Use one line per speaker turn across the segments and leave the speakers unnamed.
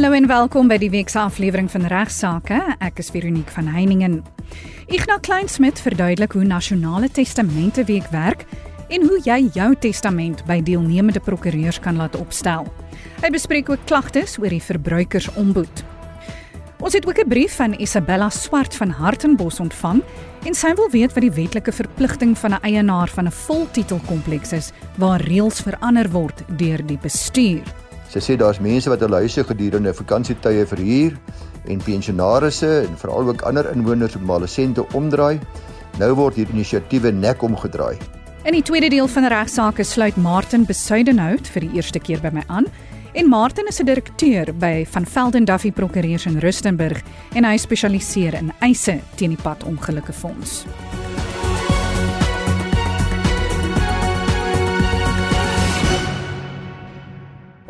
Hallo en welkom by die week se aflewering van Regsake. Ek is Veronique van Heiningen. Ignas Kleinsmid verduidelik hoe Nasionale Testamente Week werk en hoe jy jou testament by deelnemende prokureurs kan laat opstel. Hy bespreek ook klagtes oor die verbruikersombud. Ons het ook 'n brief van Isabella Swart van Hartenbos ontvang en sy wil weet wat die wetlike verpligting van 'n eienaar van 'n voltitelkompleks is waar reëls verander word deur die bestuur.
Sy sê daar's mense wat hulle huise gedurende vakansietye verhuur en pensionaarsse en veral ook ander inwoners wat hulle sente omdraai. Nou word hierdie inisiatiewe nek omgedraai.
In die tweede deel van die regsaake sluit Martin Besuidenhout vir die eerste keer by my aan. En Martin is 'n direkteur by Van Velden Duffy Prokureurs in Rustenburg en hy spesialiseer in eise teen die padongelukke fonds.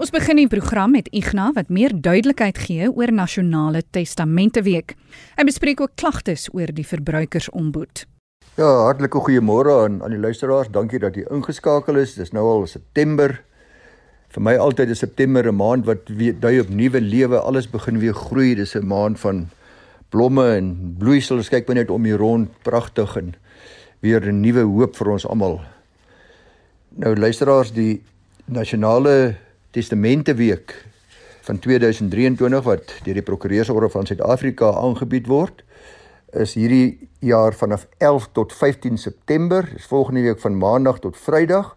Ons begin die program met Ignas wat meer duidelikheid gee oor Nasionale Testamente Week. Hy bespreek ook klagtes oor die verbruikersombud.
Ja, hartlike goeiemôre aan aan die luisteraars. Dankie dat jy ingeskakel is. Dis nou al September. Vir my altyd is September 'n maand wat weer dui op nuwe lewe. Alles begin weer groei. Dis 'n maand van blomme en bloeisels. Kyk maar net om hier rond, pragtig en weer 'n nuwe hoop vir ons almal. Nou luisteraars, die nasionale Testamente Week van 2023 wat deur die Prokureursorde van Suid-Afrika aangebied word is hierdie jaar vanaf 11 tot 15 September. Dis volgende week van Maandag tot Vrydag.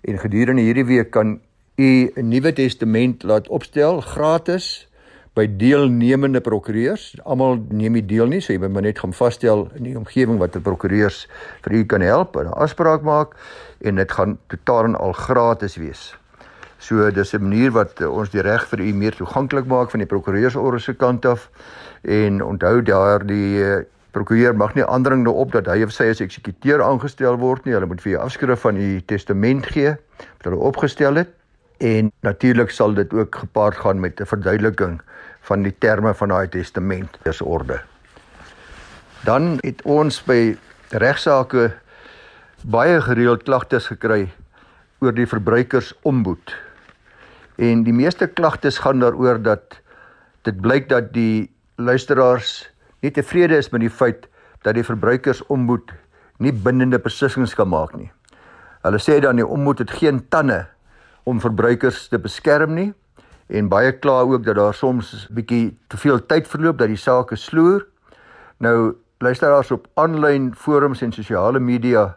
En gedurende hierdie week kan u 'n Nuwe Testament laat opstel gratis by deelnemende prokureurs. Almal neem nie deel nie, so jy moet maar net gaan vasstel in die omgewing wat 'n prokureurs vir u kan help en 'n afspraak maak en dit gaan totaal en al gratis wees. So dis 'n manier wat uh, ons die reg vir u meer toeganklik maak van die prokureursorde se kant af. En onthou daar die uh, prokureur mag nie aandring daarop dat hy of sy as eksekuteur aangestel word nie. Hulle moet vir u afskrif van u testament gee wat hulle opgestel het. En natuurlik sal dit ook gepaard gaan met 'n verduideliking van die terme van daai testament as orde. Dan het ons by regsaake baie gereeld klagtes gekry oor die verbruikersombud. En die meeste klagtes gaan daaroor dat dit blyk dat die luisteraars nie tevrede is met die feit dat die verbruikersombud nie bindende beslissings kan maak nie. Hulle sê dan die ombud het geen tande om verbruikers te beskerm nie en baie kla ook dat daar soms bietjie te veel tyd verloop dat die sake sloer. Nou luisteraars op aanlyn forums en sosiale media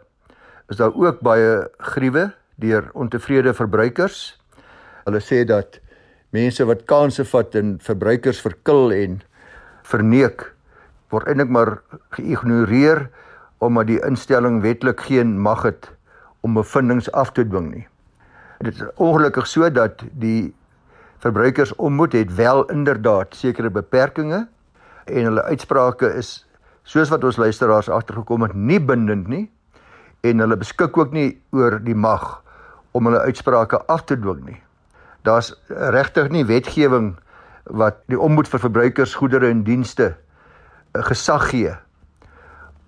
is daar ook baie gruwe deur ontevrede verbruikers Hulle sê dat mense wat kansse vat en verbruikers verkil en verneek word eintlik maar geïgnoreer omdat die instelling wetlik geen mag het om bevindinge af te dwing nie. Dit is ongelukkig so dat die verbruikers ommoed het wel inderdaad sekere beperkings en hulle uitsprake is soos wat ons luisteraars agtergekom het nie bindend nie en hulle beskik ook nie oor die mag om hulle uitsprake af te dwing nie daar's regtig nie wetgewing wat die ombud vir verbruikers goedere en dienste eh, gesag gee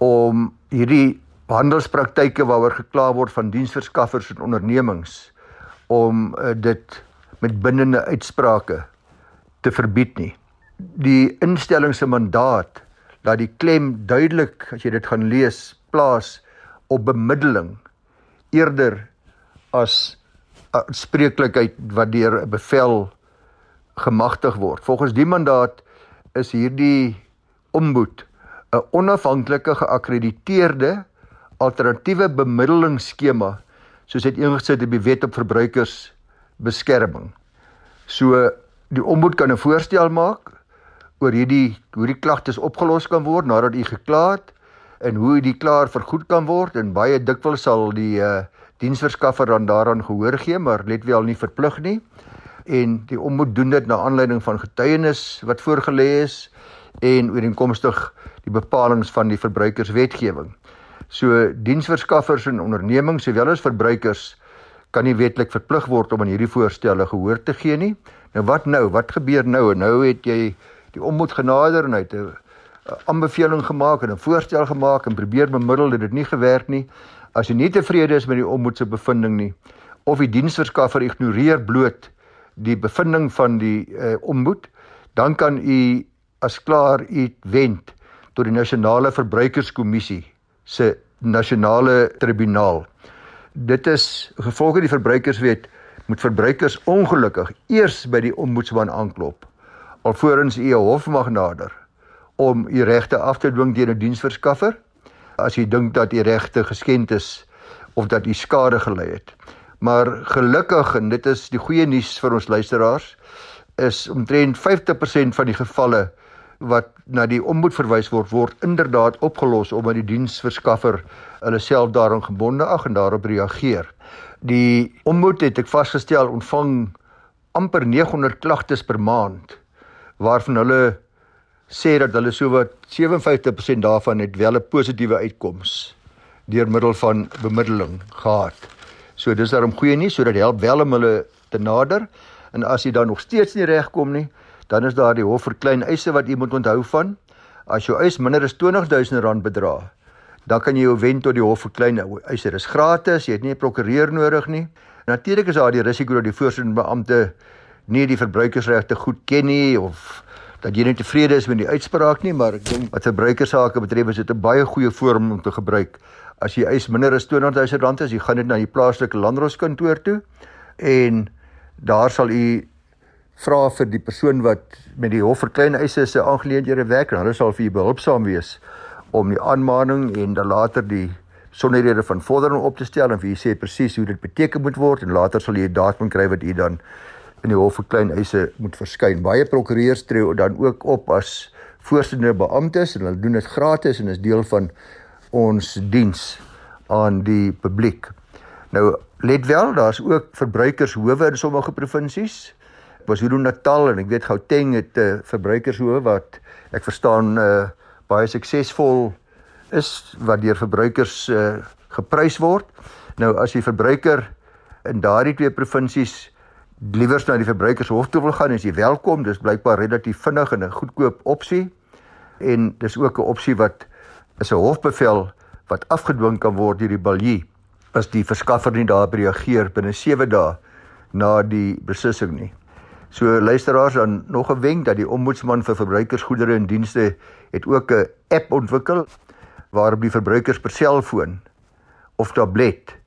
om hierdie handelspraktyke waaroor gekla word van diensverskaffers en ondernemings om uh, dit met bindende uitsprake te verbied nie. Die instelling se mandaat laat die klem duidelik as jy dit gaan lees plaas op bemiddeling eerder as aanspreeklikheid wat deur 'n bevel gemagtig word. Volgens die mandaat is hierdie ombud 'n onafhanklike geakkrediteerde alternatiewe bemiddelingsskema soos dit ingesit in die wet op verbruikersbeskerming. So die ombud kan 'n voorstel maak oor hierdie hoe die klagtes opgelos kan word nadat u gekla het en hoe die klaar vergoed kan word en baie dikwels sal die uh, diensverskaffer dan daaraan gehoor gee, maar let wel nie verplig nie. En die ommoed doen dit na aanleiding van getuienis wat voorgelê is en ooreenkomstig die bepalinge van die verbruikerswetgewing. So diensverskaffers en ondernemings sowel as verbruikers kan nie wetlik verplig word om aan hierdie voorstelle gehoor te gee nie. Nou wat nou? Wat gebeur nou? Nou het jy die ommoed genader en hy het 'n aanbeveling gemaak en 'n voorstel gemaak en probeer bemiddel dat dit nie gewerk nie. As jy nie tevrede is met die ommoedse bevinding nie of die diensverskaffer ignoreer bloot die bevinding van die uh, ommoed dan kan u as klaar u wend tot die nasionale verbruikerskommissie se nasionale tribunaal. Dit is gevolge die verbruikerswet moet verbruikers ongelukkig eers by die ombudsman aanklop alvorens u 'n hof mag nader om u regte af te dwing teen 'n diensverskaffer as u dink dat u regte geskend is of dat u skade gelei het. Maar gelukkig en dit is die goeie nuus vir ons luisteraars is omtrent 50% van die gevalle wat na die ombud verwys word word inderdaad opgelos omdat die diensverskaffer hulle self daaraan gebonde ag en daarop reageer. Die ombud het ek vasgestel ontvang amper 900 klagtes per maand waarvan hulle sê dat hulle sowat 57% daarvan het wel 'n positiewe uitkoms deur middel van bemiddeling gehad. So dis daarom goeie nuus sodat help wel om hulle te nader en as jy dan nog steeds nie regkom nie, dan is daar die hof vir klein eise wat jy moet onthou van. As jou eis minder as R20000 bedra, dan kan jy jou wend tot die hof vir klein eise. Dit is gratis, jy het nie 'n prokureur nodig nie. Natuurlik is daar die risiko dat die voorsittende beampte nie die verbruikersregte goed ken nie of dat jy nie tevrede is met die uitspraak nie, maar ek dink wat verbruikersake betref is dit 'n baie goeie forum om te gebruik. As jy eis minder as R200 000 is, jy gaan dit na die plaaslike landdroskantoor toe en daar sal u vra vir die persoon wat met die hof vir klein eise se aangeleenthede werk en hulle sal vir u behulpsaam wees om die aanmaning en dan later die sonderhede van vordering op te stel en vir u sê presies hoe dit beteken moet word en later sal jy 'n datum kry wat u dan in die hof vir klein eise moet verskyn. Baie prokureurs tree dan ook op as voorsittende beamptes en hulle doen dit gratis en is deel van ons diens aan die publiek. Nou let wel, daar's ook verbruikershowe in sommige provinsies. KwaZulu-Natal en ek weet Gauteng het 'n uh, verbruikershowe wat ek verstaan uh, baie suksesvol is wat deur verbruikers uh, geprys word. Nou as jy verbruiker in daardie twee provinsies liewers na die verbruikershof toe wil gaan, is jy welkom. Dis blykbaar relatief vinnig en 'n goedkoop opsie. En dis ook 'n opsie wat is 'n hofbevel wat afgedwing kan word deur die balie as die verskaffer nie daarop reageer binne 7 dae na die beslissing nie. So luisteraars dan nog 'n wenk dat die ombudsman vir verbruikersgoedere en dienste het ook 'n app ontwikkel waarop die verbruikers per selfoon of tablet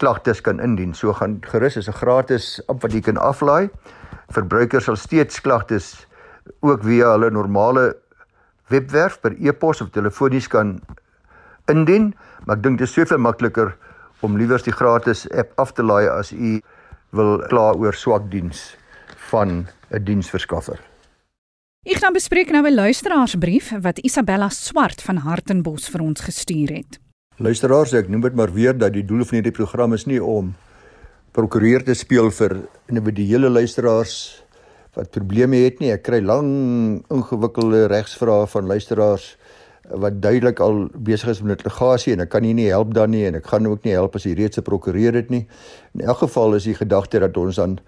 klagtes kan indien. So gaan gerus is 'n gratis app wat jy kan aflaai. Verbruikers sal steeds klagtes ook via hulle normale webwerf per e-pos of telefonies kan indien, maar ek dink dit is soveel makliker om liewers die gratis app af te laai as u wil kla oor swak diens van 'n diensverskaffer.
Ek gaan bespreek nou 'n luisteraarsbrief wat Isabella Swart van Hartenbos vir ons gestuur het.
Luisteraars, ek noem dit maar weer dat die doel van hierdie program is nie om prokureur te speel vir individuele luisteraars wat probleme het nie. Ek kry lang ingewikkelde regsvrae van luisteraars wat duidelik al besig is met litigasie en ek kan nie help dan nie en ek gaan ook nie help as jy reeds 'n prokureur het nie. In elk geval is die gedagte dat ons dan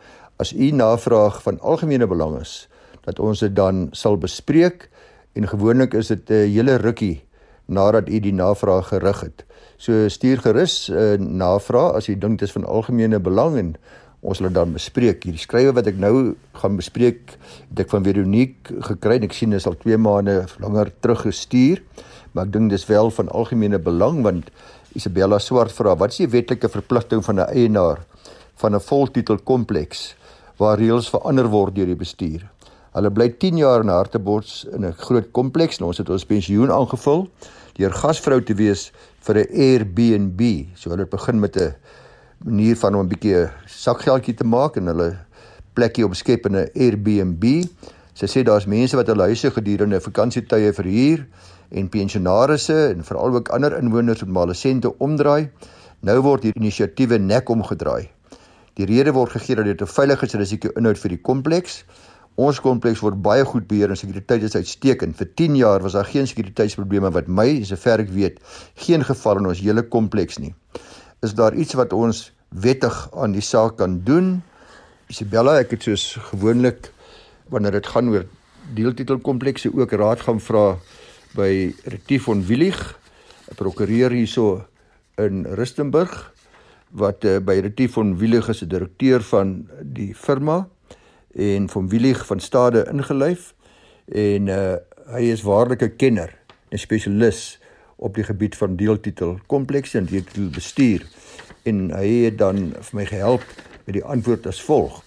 as u navraag van algemene belang is, dat ons dit dan sal bespreek en gewoonlik is dit 'n hele rukkie nadat u die navraag gerig het. So stuur gerus 'n uh, navraag as jy dink dit is van algemene belang en ons sal dit dan bespreek. Hierdie skrywe wat ek nou gaan bespreek, het ek van Veronique gekry en ek sien is al 2 maande langer teruggestuur, maar ek dink dis wel van algemene belang want Isabella Swart vra wat is die wetlike verpligting van 'n eienaar van 'n voltitel kompleks waar reëls verander word deur die bestuur. Hulle bly 10 jaar in Hartbeespoort in 'n groot kompleks en ons het ons pensioen aangevul deur gasvrou te wees vir 'n Airbnb. So hulle het begin met 'n manier van om 'n bietjie sakgeldjie te maak en hulle plekkie omskep in 'n Airbnb. Sy sê daar's mense wat hulle huise gedurende vakansietye verhuur en pensionaarsse en veral ook ander inwoners wat maar hulle sente omdraai. Nou word hierdie inisiatiewe nek omgedraai. Die rede word gegee dat dit 'n veiligheidsrisiko inhoud vir die kompleks Ons kompleks word baie goed beheer en sekuriteit is uitstekend. Vir 10 jaar was daar geen sekuriteitsprobleme wat my, sover ek weet, geen geval in ons hele kompleks nie. Is daar iets wat ons wettig aan die saak kan doen? Isabella, ek het soos gewoonlik wanneer dit gaan oor deeltitelkomplekse ook raad gaan vra by Retief van Willig, 'n prokureur hierso in Rustenburg wat uh, by Retief van Willig is die direkteur van die firma en van Willig van Stade ingelyf en uh hy is waarlik 'n kenner, 'n spesialis op die gebied van deeltitel komplekse en deeltitel bestuur en hy het dan vir my gehelp met die antwoord as volg.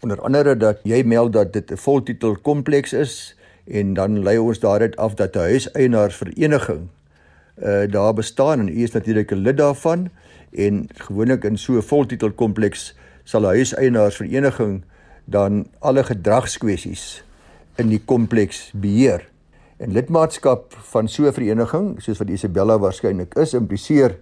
Onder andere dat jy meld dat dit 'n voltitel kompleks is en dan lei ons daaruit af dat 'n huiseienaarsvereniging uh daar bestaan en u is natuurlik 'n lid daarvan en gewoonlik in so 'n voltitel kompleks sal 'n huiseienaarsvereniging dan alle gedragskwessies in die kompleks beheer. En lidmaatskap van so 'n vereniging, soos wat Isabella waarskynlik is, impliseer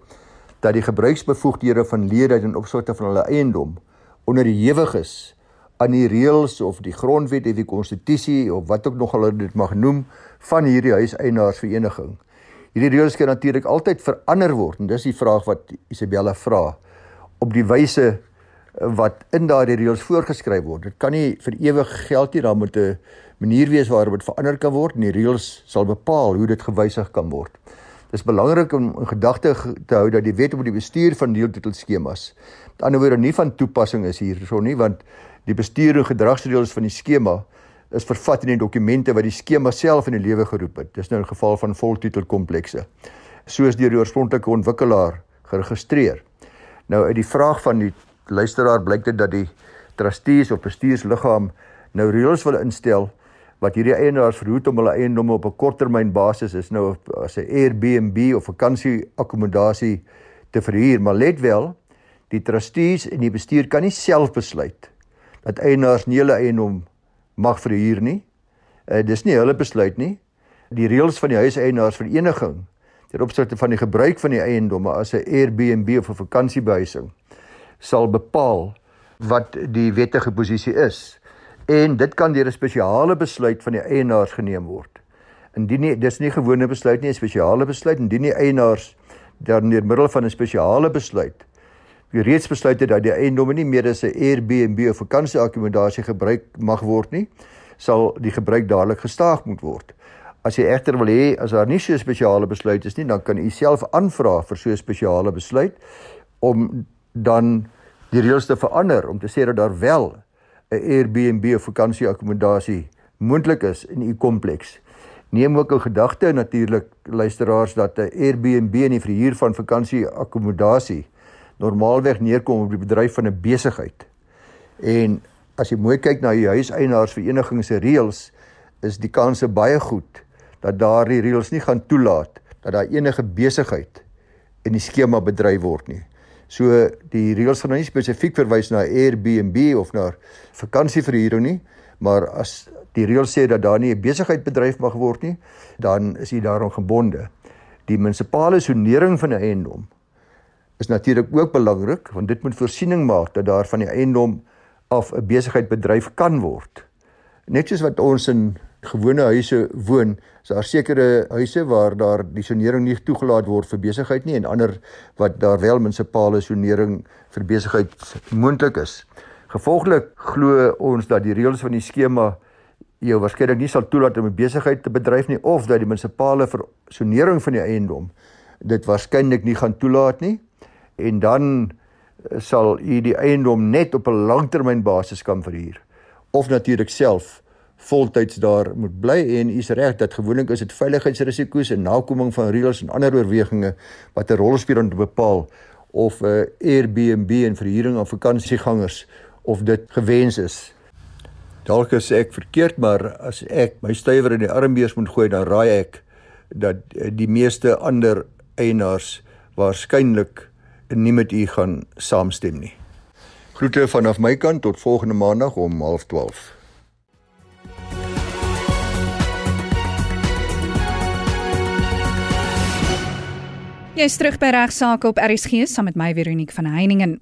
dat die gebruiksbevoegdhede van lede in opsigte van hulle eiendom onderhewig is aan die reëls of die grondwet of die konstitusie of wat ook nog hulle dit mag noem van hierdie huiseienaarsvereniging. Hierdie reëls kan natuurlik altyd verander word en dis die vraag wat Isabella vra op die wyse wat in daardie reëls voorgeskryf word. Dit kan nie vir ewig geld nie, daar moet 'n manier wees waarop dit verander kan word en die reëls sal bepaal hoe dit gewysig kan word. Dis belangrik om in gedagte te hou dat die wet op die bestuur van deeltitelskemas met ander woorde nie van toepassing is hierso nie want die bestuur en gedragsreëls van die skema is vervat in die dokumente wat die skema self in die lewe geroep het. Dis nou 'n geval van voltitelkomplekse. Soos deur die oorspronklike ontwikkelaar geregistreer. Nou uit die vraag van die luisteraar blyk dit dat die trustees of bestuursliggaam nou reëls wil instel wat hierdie eienaars verhoed om hulle eiendomme op 'n korttermyn basis is nou as 'n Airbnb of vakansie akkommodasie te verhuur, maar let wel, die trustees en die bestuur kan nie self besluit dat eienaars nie hulle eiendom mag verhuur nie. Uh, dis nie hulle besluit nie. Die reëls van die huiseienaarsvereniging ter opsigte van die gebruik van die eiendomme as 'n Airbnb of 'n vakansiebehuising sal bepaal wat die wettige posisie is en dit kan deur 'n spesiale besluit van die eienaars geneem word. Indien nie dis nie gewone besluit nie, 'n spesiale besluit indien die eienaars dan deur middel van 'n spesiale besluit wie reeds besluit het dat die eiendom nie meer as 'n Airbnb of vakansieakkommodasie gebruik mag word nie, sal die gebruik dadelik gestaag moet word. As jy egter wil hê as daar nie so 'n spesiale besluit is nie, dan kan u self aanvra vir so 'n spesiale besluit om dan die reëls te verander om te sê dat daar wel 'n Airbnb of vakansieakkommodasie moontlik is in u kompleks. Neem ook 'n gedagte natuurlik luisteraars dat 'n Airbnb in die verhuur van vakansieakkommodasie normaalweg neerkom op die bedryf van 'n besigheid. En as jy mooi kyk na die huiseienaarsvereniging se reëls, is die kanse baie goed dat daardie reëls nie gaan toelaat dat daar enige besigheid in die skema bedryf word nie. So die reëls gaan nou nie spesifiek verwys na Airbnb of na vakansieverhuuring nie, maar as die reël sê dat daar nie 'n besigheid bedryf mag word nie, dan is jy daaraan gebonde. Die munisipale sonering van 'n eiendom is natuurlik ook belangrik want dit moet voorsiening maak dat daar van die eiendom af 'n besigheid bedryf kan word. Net soos wat ons in gewone huise woon, is daar sekere huise waar daar die sonering nie toegelaat word vir besigheid nie en ander wat daar wel munisipale sonering vir besigheid moontlik is. Gevolglik glo ons dat die reëls van die skema jou waarskynlik nie sal toelaat om 'n besigheid te bedryf nie of dat die munisipale sonering van die eiendom dit waarskynlik nie gaan toelaat nie en dan sal u die eiendom net op 'n langtermynbasis kan verhuur of natuurlik self voltyds daar moet bly en u is reg dat gewoonlik is dit veiligheidsrisiko's en nakoming van reëls en ander oorwegings wat 'n rol speel om te bepaal of 'n uh, Airbnb en verhuuring aan vakansiegangers of dit gewens is. Dalk is ek verkeerd, maar as ek my stywer in die armbeers moet gooi, dan raai ek dat uh, die meeste ander eienaars waarskynlik nie met u gaan saamstem nie. Groete vanaf my kant tot volgende maandag om 12:30.
Jy's terug by regsaake op RSG saam met my Veronique van Heiningen.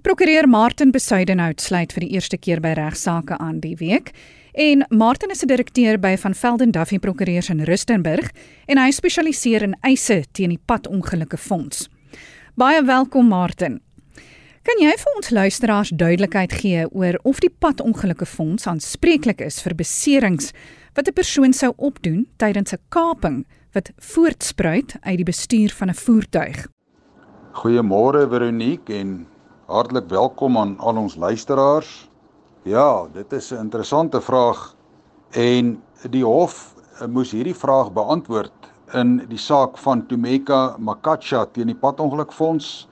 Prokureur Martin Besuidenhout sluit vir die eerste keer by regsaake aan die week. En Martin is 'n direkteur by Van Velden Duffy Prokureurs in Rustenburg en hy spesialiseer in eise teen die padongelukke fonds. Baie welkom Martin. Kan jy vir ons luisteraars duidelikheid gee oor of die padongelukke fonds aanspreeklik is vir beserings wat 'n persoon sou opdoen tydens 'n kaping wat voortspruit uit die bestuur van 'n voertuig.
Goeiemôre Veronique en hartlik welkom aan al ons luisteraars. Ja, dit is 'n interessante vraag en die hof moes hierdie vraag beantwoord in die saak van Tumeka Makacha teen die padongelukfonds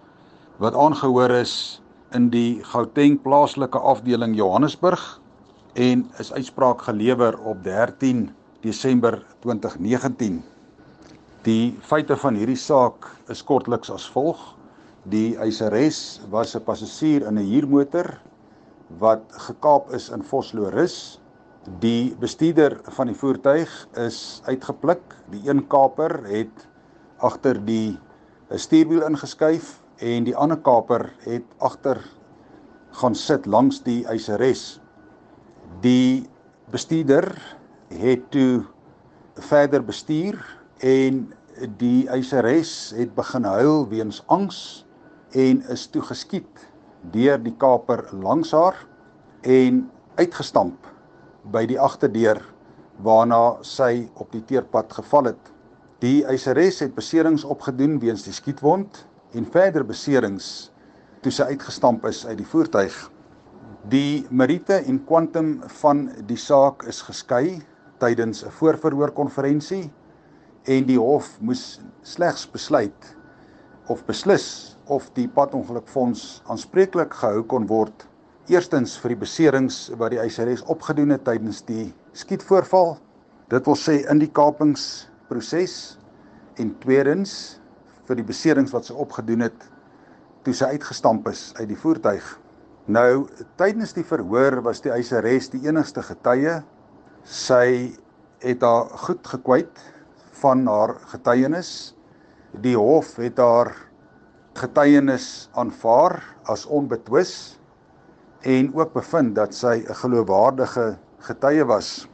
wat aangehoor is in die Gauteng plaaslike afdeling Johannesburg en is uitspraak gelewer op 13 Desember 2019. Die feite van hierdie saak is kortliks as volg: Die eiseres was 'n passasier in 'n huurmotor wat gekaap is in Vosloorus Die bestuurder van die voertuig is uitgepluk. Die een kaper het agter die stuurwiel ingeskuif en die ander kaper het agter gaan sit langs die eiseres. Die bestuurder het toe verder bestuur en die eiseres het begin huil weens angs en is toe geskiet deur die kaper langs haar en uitgestamp by die agterdeur waarna sy op die teerpad geval het. Die eiseres het beserings opgedoen weens die skietwond en verder beserings toe sy uitgestamp is uit die voertuig. Die meriete en kwantum van die saak is geskei tydens 'n voorverhoorkonferensie en die hof moes slegs besluit of beslis of die padongelukfonds aanspreeklik gehou kon word Eerstens vir die beserings wat die eiseres opgedoen het tydens die skietvoorval. Dit wil sê in die kapingsproses en tweedens vir die beserings wat sy opgedoen het toe sy uitgestamp is uit die voertuig. Nou tydens die verhoor was die eiseres die enigste getuie. Sy het haar goed gekwyt van haar getuienis. Die hof het haar getuienis aanvaar as onbetwis en ook bevind dat sy 'n geloofwaardige getuie was.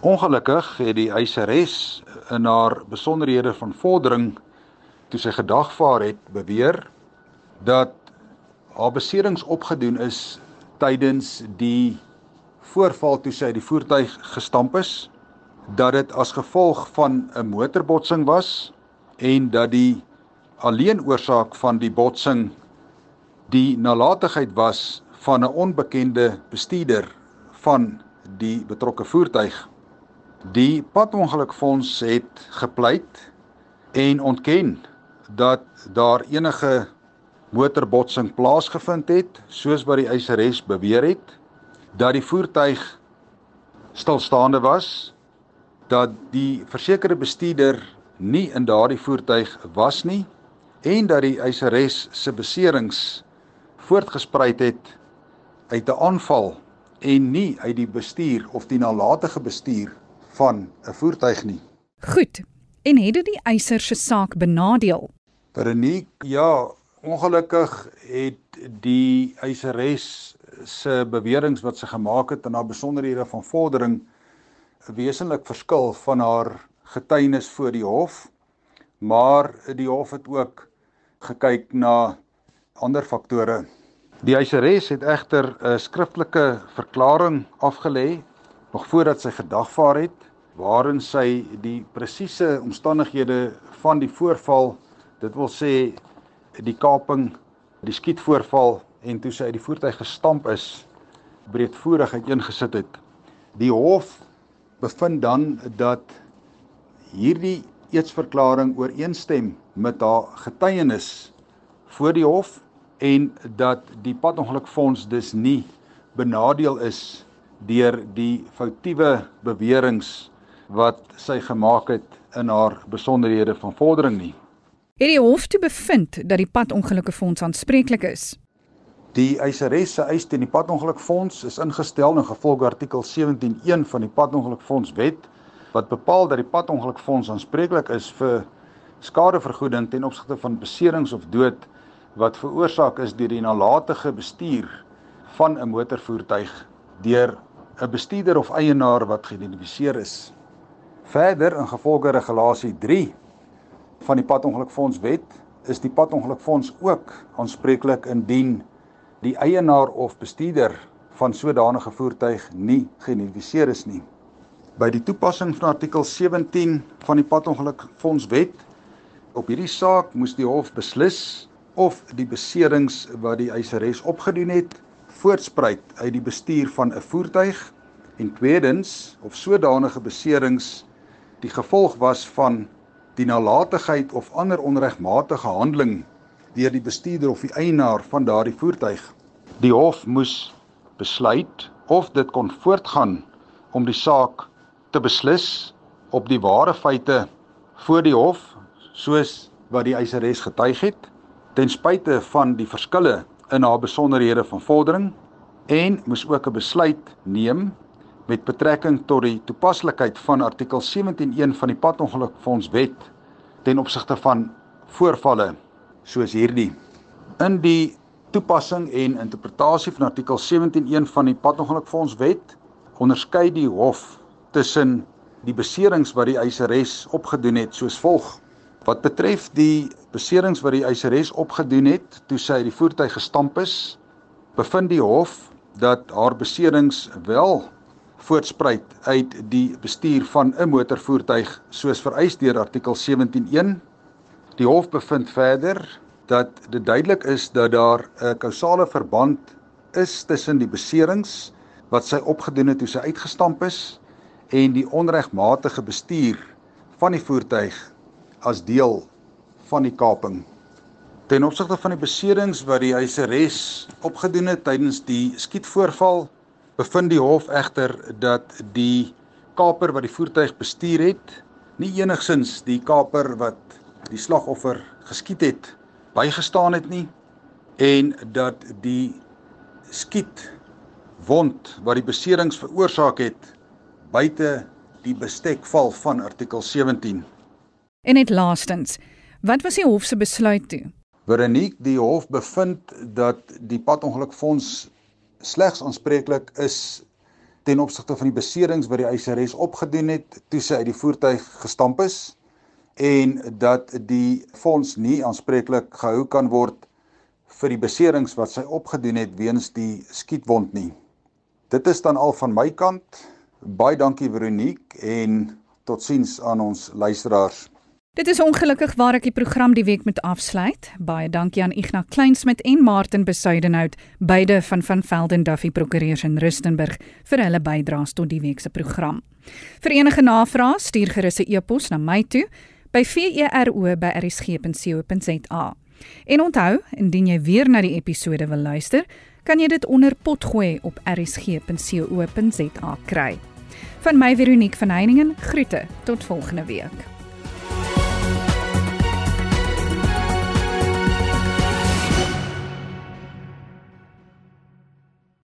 Ongelukkig het die eiseres in haar besonderhede van vordering toe sy gedagvaar het beweer dat haar beserings opgedoen is tydens die voorval toe sy die voertuig gestamp is dat dit as gevolg van 'n motorbotsing was en dat die alleen oorsaak van die botsing die nalatigheid was van 'n onbekende bestuurder van die betrokke voertuig. Die padongelukfonds het gepleit en ontken dat daar enige motorbotsing plaasgevind het, soos wat die eiseres beweer het, dat die voertuig stilstaande was, dat die versekerde bestuurder nie in daardie voertuig was nie en dat die eiseres se beserings voortgespruit het uit 'n aanval en nie uit die bestuur of die nalatige bestuur van 'n voertuig nie.
Goed. En het dit die eiser se saak benadeel?
Veronique, ja, ongelukkig het die eiseres se beweringe wat sy gemaak het en haar besonderhede van vordering wesenlik verskil van haar getuienis voor die hof. Maar die hof het ook gekyk na ander faktore Die eiseres het egter 'n skriftelike verklaring afgelê nog voordat sy gedagvaar het waarin sy die presiese omstandighede van die voorval, dit wil sê die kaping, die skietvoorval en toe sy uit die voertuig gestamp is, breedvoerig uiteengesit het. Die hof bevind dan dat hierdie eetsverklaring ooreenstem met haar getuienis voor die hof en dat die padongelukfonds dus nie benadeel is deur die foutiewe beweringe wat sy gemaak het in haar besonderhede van vordering nie.
Het die hof toe bevind dat die padongelukfonds aanspreeklik is?
Die eiseres se eis teen die padongelukfonds is ingestel in gevolg artikel 17.1 van die padongelukfonds wet wat bepaal dat die padongelukfonds aanspreeklik is vir skadevergoeding ten opsigte van beserings of dood wat veroorsaak is deur die nalatige bestuur van 'n motorvoertuig deur 'n bestuurder of eienaar wat geïdentifiseer is. Verder in gevolge regulasie 3 van die padongelukfonds wet is die padongelukfonds ook aanspreeklik indien die eienaar of bestuurder van sodanige voertuig nie geïdentifiseer is nie. By die toepassing van artikel 17 van die padongelukfonds wet op hierdie saak moes die hof beslis of die beserings wat die eiseres opgedoen het voortspruit uit die bestuur van 'n voertuig En tweedens, of sodanige beserings die gevolg was van die nalatigheid of ander onregmatige handeling deur die bestuurder of die eienaar van daardie voertuig. Die hof moes besluit of dit kon voortgaan om die saak te beslis op die ware feite voor die hof soos wat die eiseres getuig het ten spyte van die verskille in haar besonderhede van vordering en moes ook 'n besluit neem met betrekking tot die toepaslikheid van artikel 17.1 van die padongelukfondswet ten opsigte van voorvalle soos hierdie. In die toepassing en interpretasie van artikel 17.1 van die padongelukfondswet onderskei die hof tussen die beserings wat die eiseres opgedoen het soos volg. Wat betref die beserings wat die eiseres opgedoen het toe sy die voertuig gestamp is bevind die hof dat haar beserings wel voortspruit uit die bestuur van 'n motorvoertuig soos vereis deur artikel 17.1 die hof bevind verder dat dit duidelik is dat daar 'n kausale verband is tussen die beserings wat sy opgedoen het toe sy uitgestamp is en die onregmatige bestuur van die voertuig as deel van die kaping. Ten opsigte van die beserings wat die eiseres opgedoen het tydens die skietvoorval, bevind die hof egter dat die kaper wat die voertuig bestuur het, nie enigsins die kaper wat die slagoffer geskiet het bygestaan het nie en dat die skiet wond wat die beserings veroorsaak het buite die bestek val van artikel 17.
En net laastens, wat was die hof se besluit toe?
Veronique, die hof bevind dat die padongelukfonds slegs aanspreeklik is ten opsigte van die beserings wat die eiseres opgedoen het toe sy uit die voertuig gestamp is en dat die fonds nie aanspreeklik gehou kan word vir die beserings wat sy opgedoen het weens die skietwond nie. Dit is dan al van my kant. Baie dankie Veronique en totsiens aan ons luisteraars.
Dit is ongelukkig waar ek die program die week moet afsluit. Baie dankie aan Ignas Kleinsmid en Martin Besuidenhout, beide van van Velden Duffy Prokureurs in Rustenburg vir hulle bydraes tot die week se program. Vir enige navrae, stuur gerus 'n e-pos na my toe by vero@rsg.co.za. En onthou, indien jy weer na die episode wil luister, kan jy dit onder potgooi op rsg.co.za kry. Van my Veronique van Heiningen, groete tot volgende week.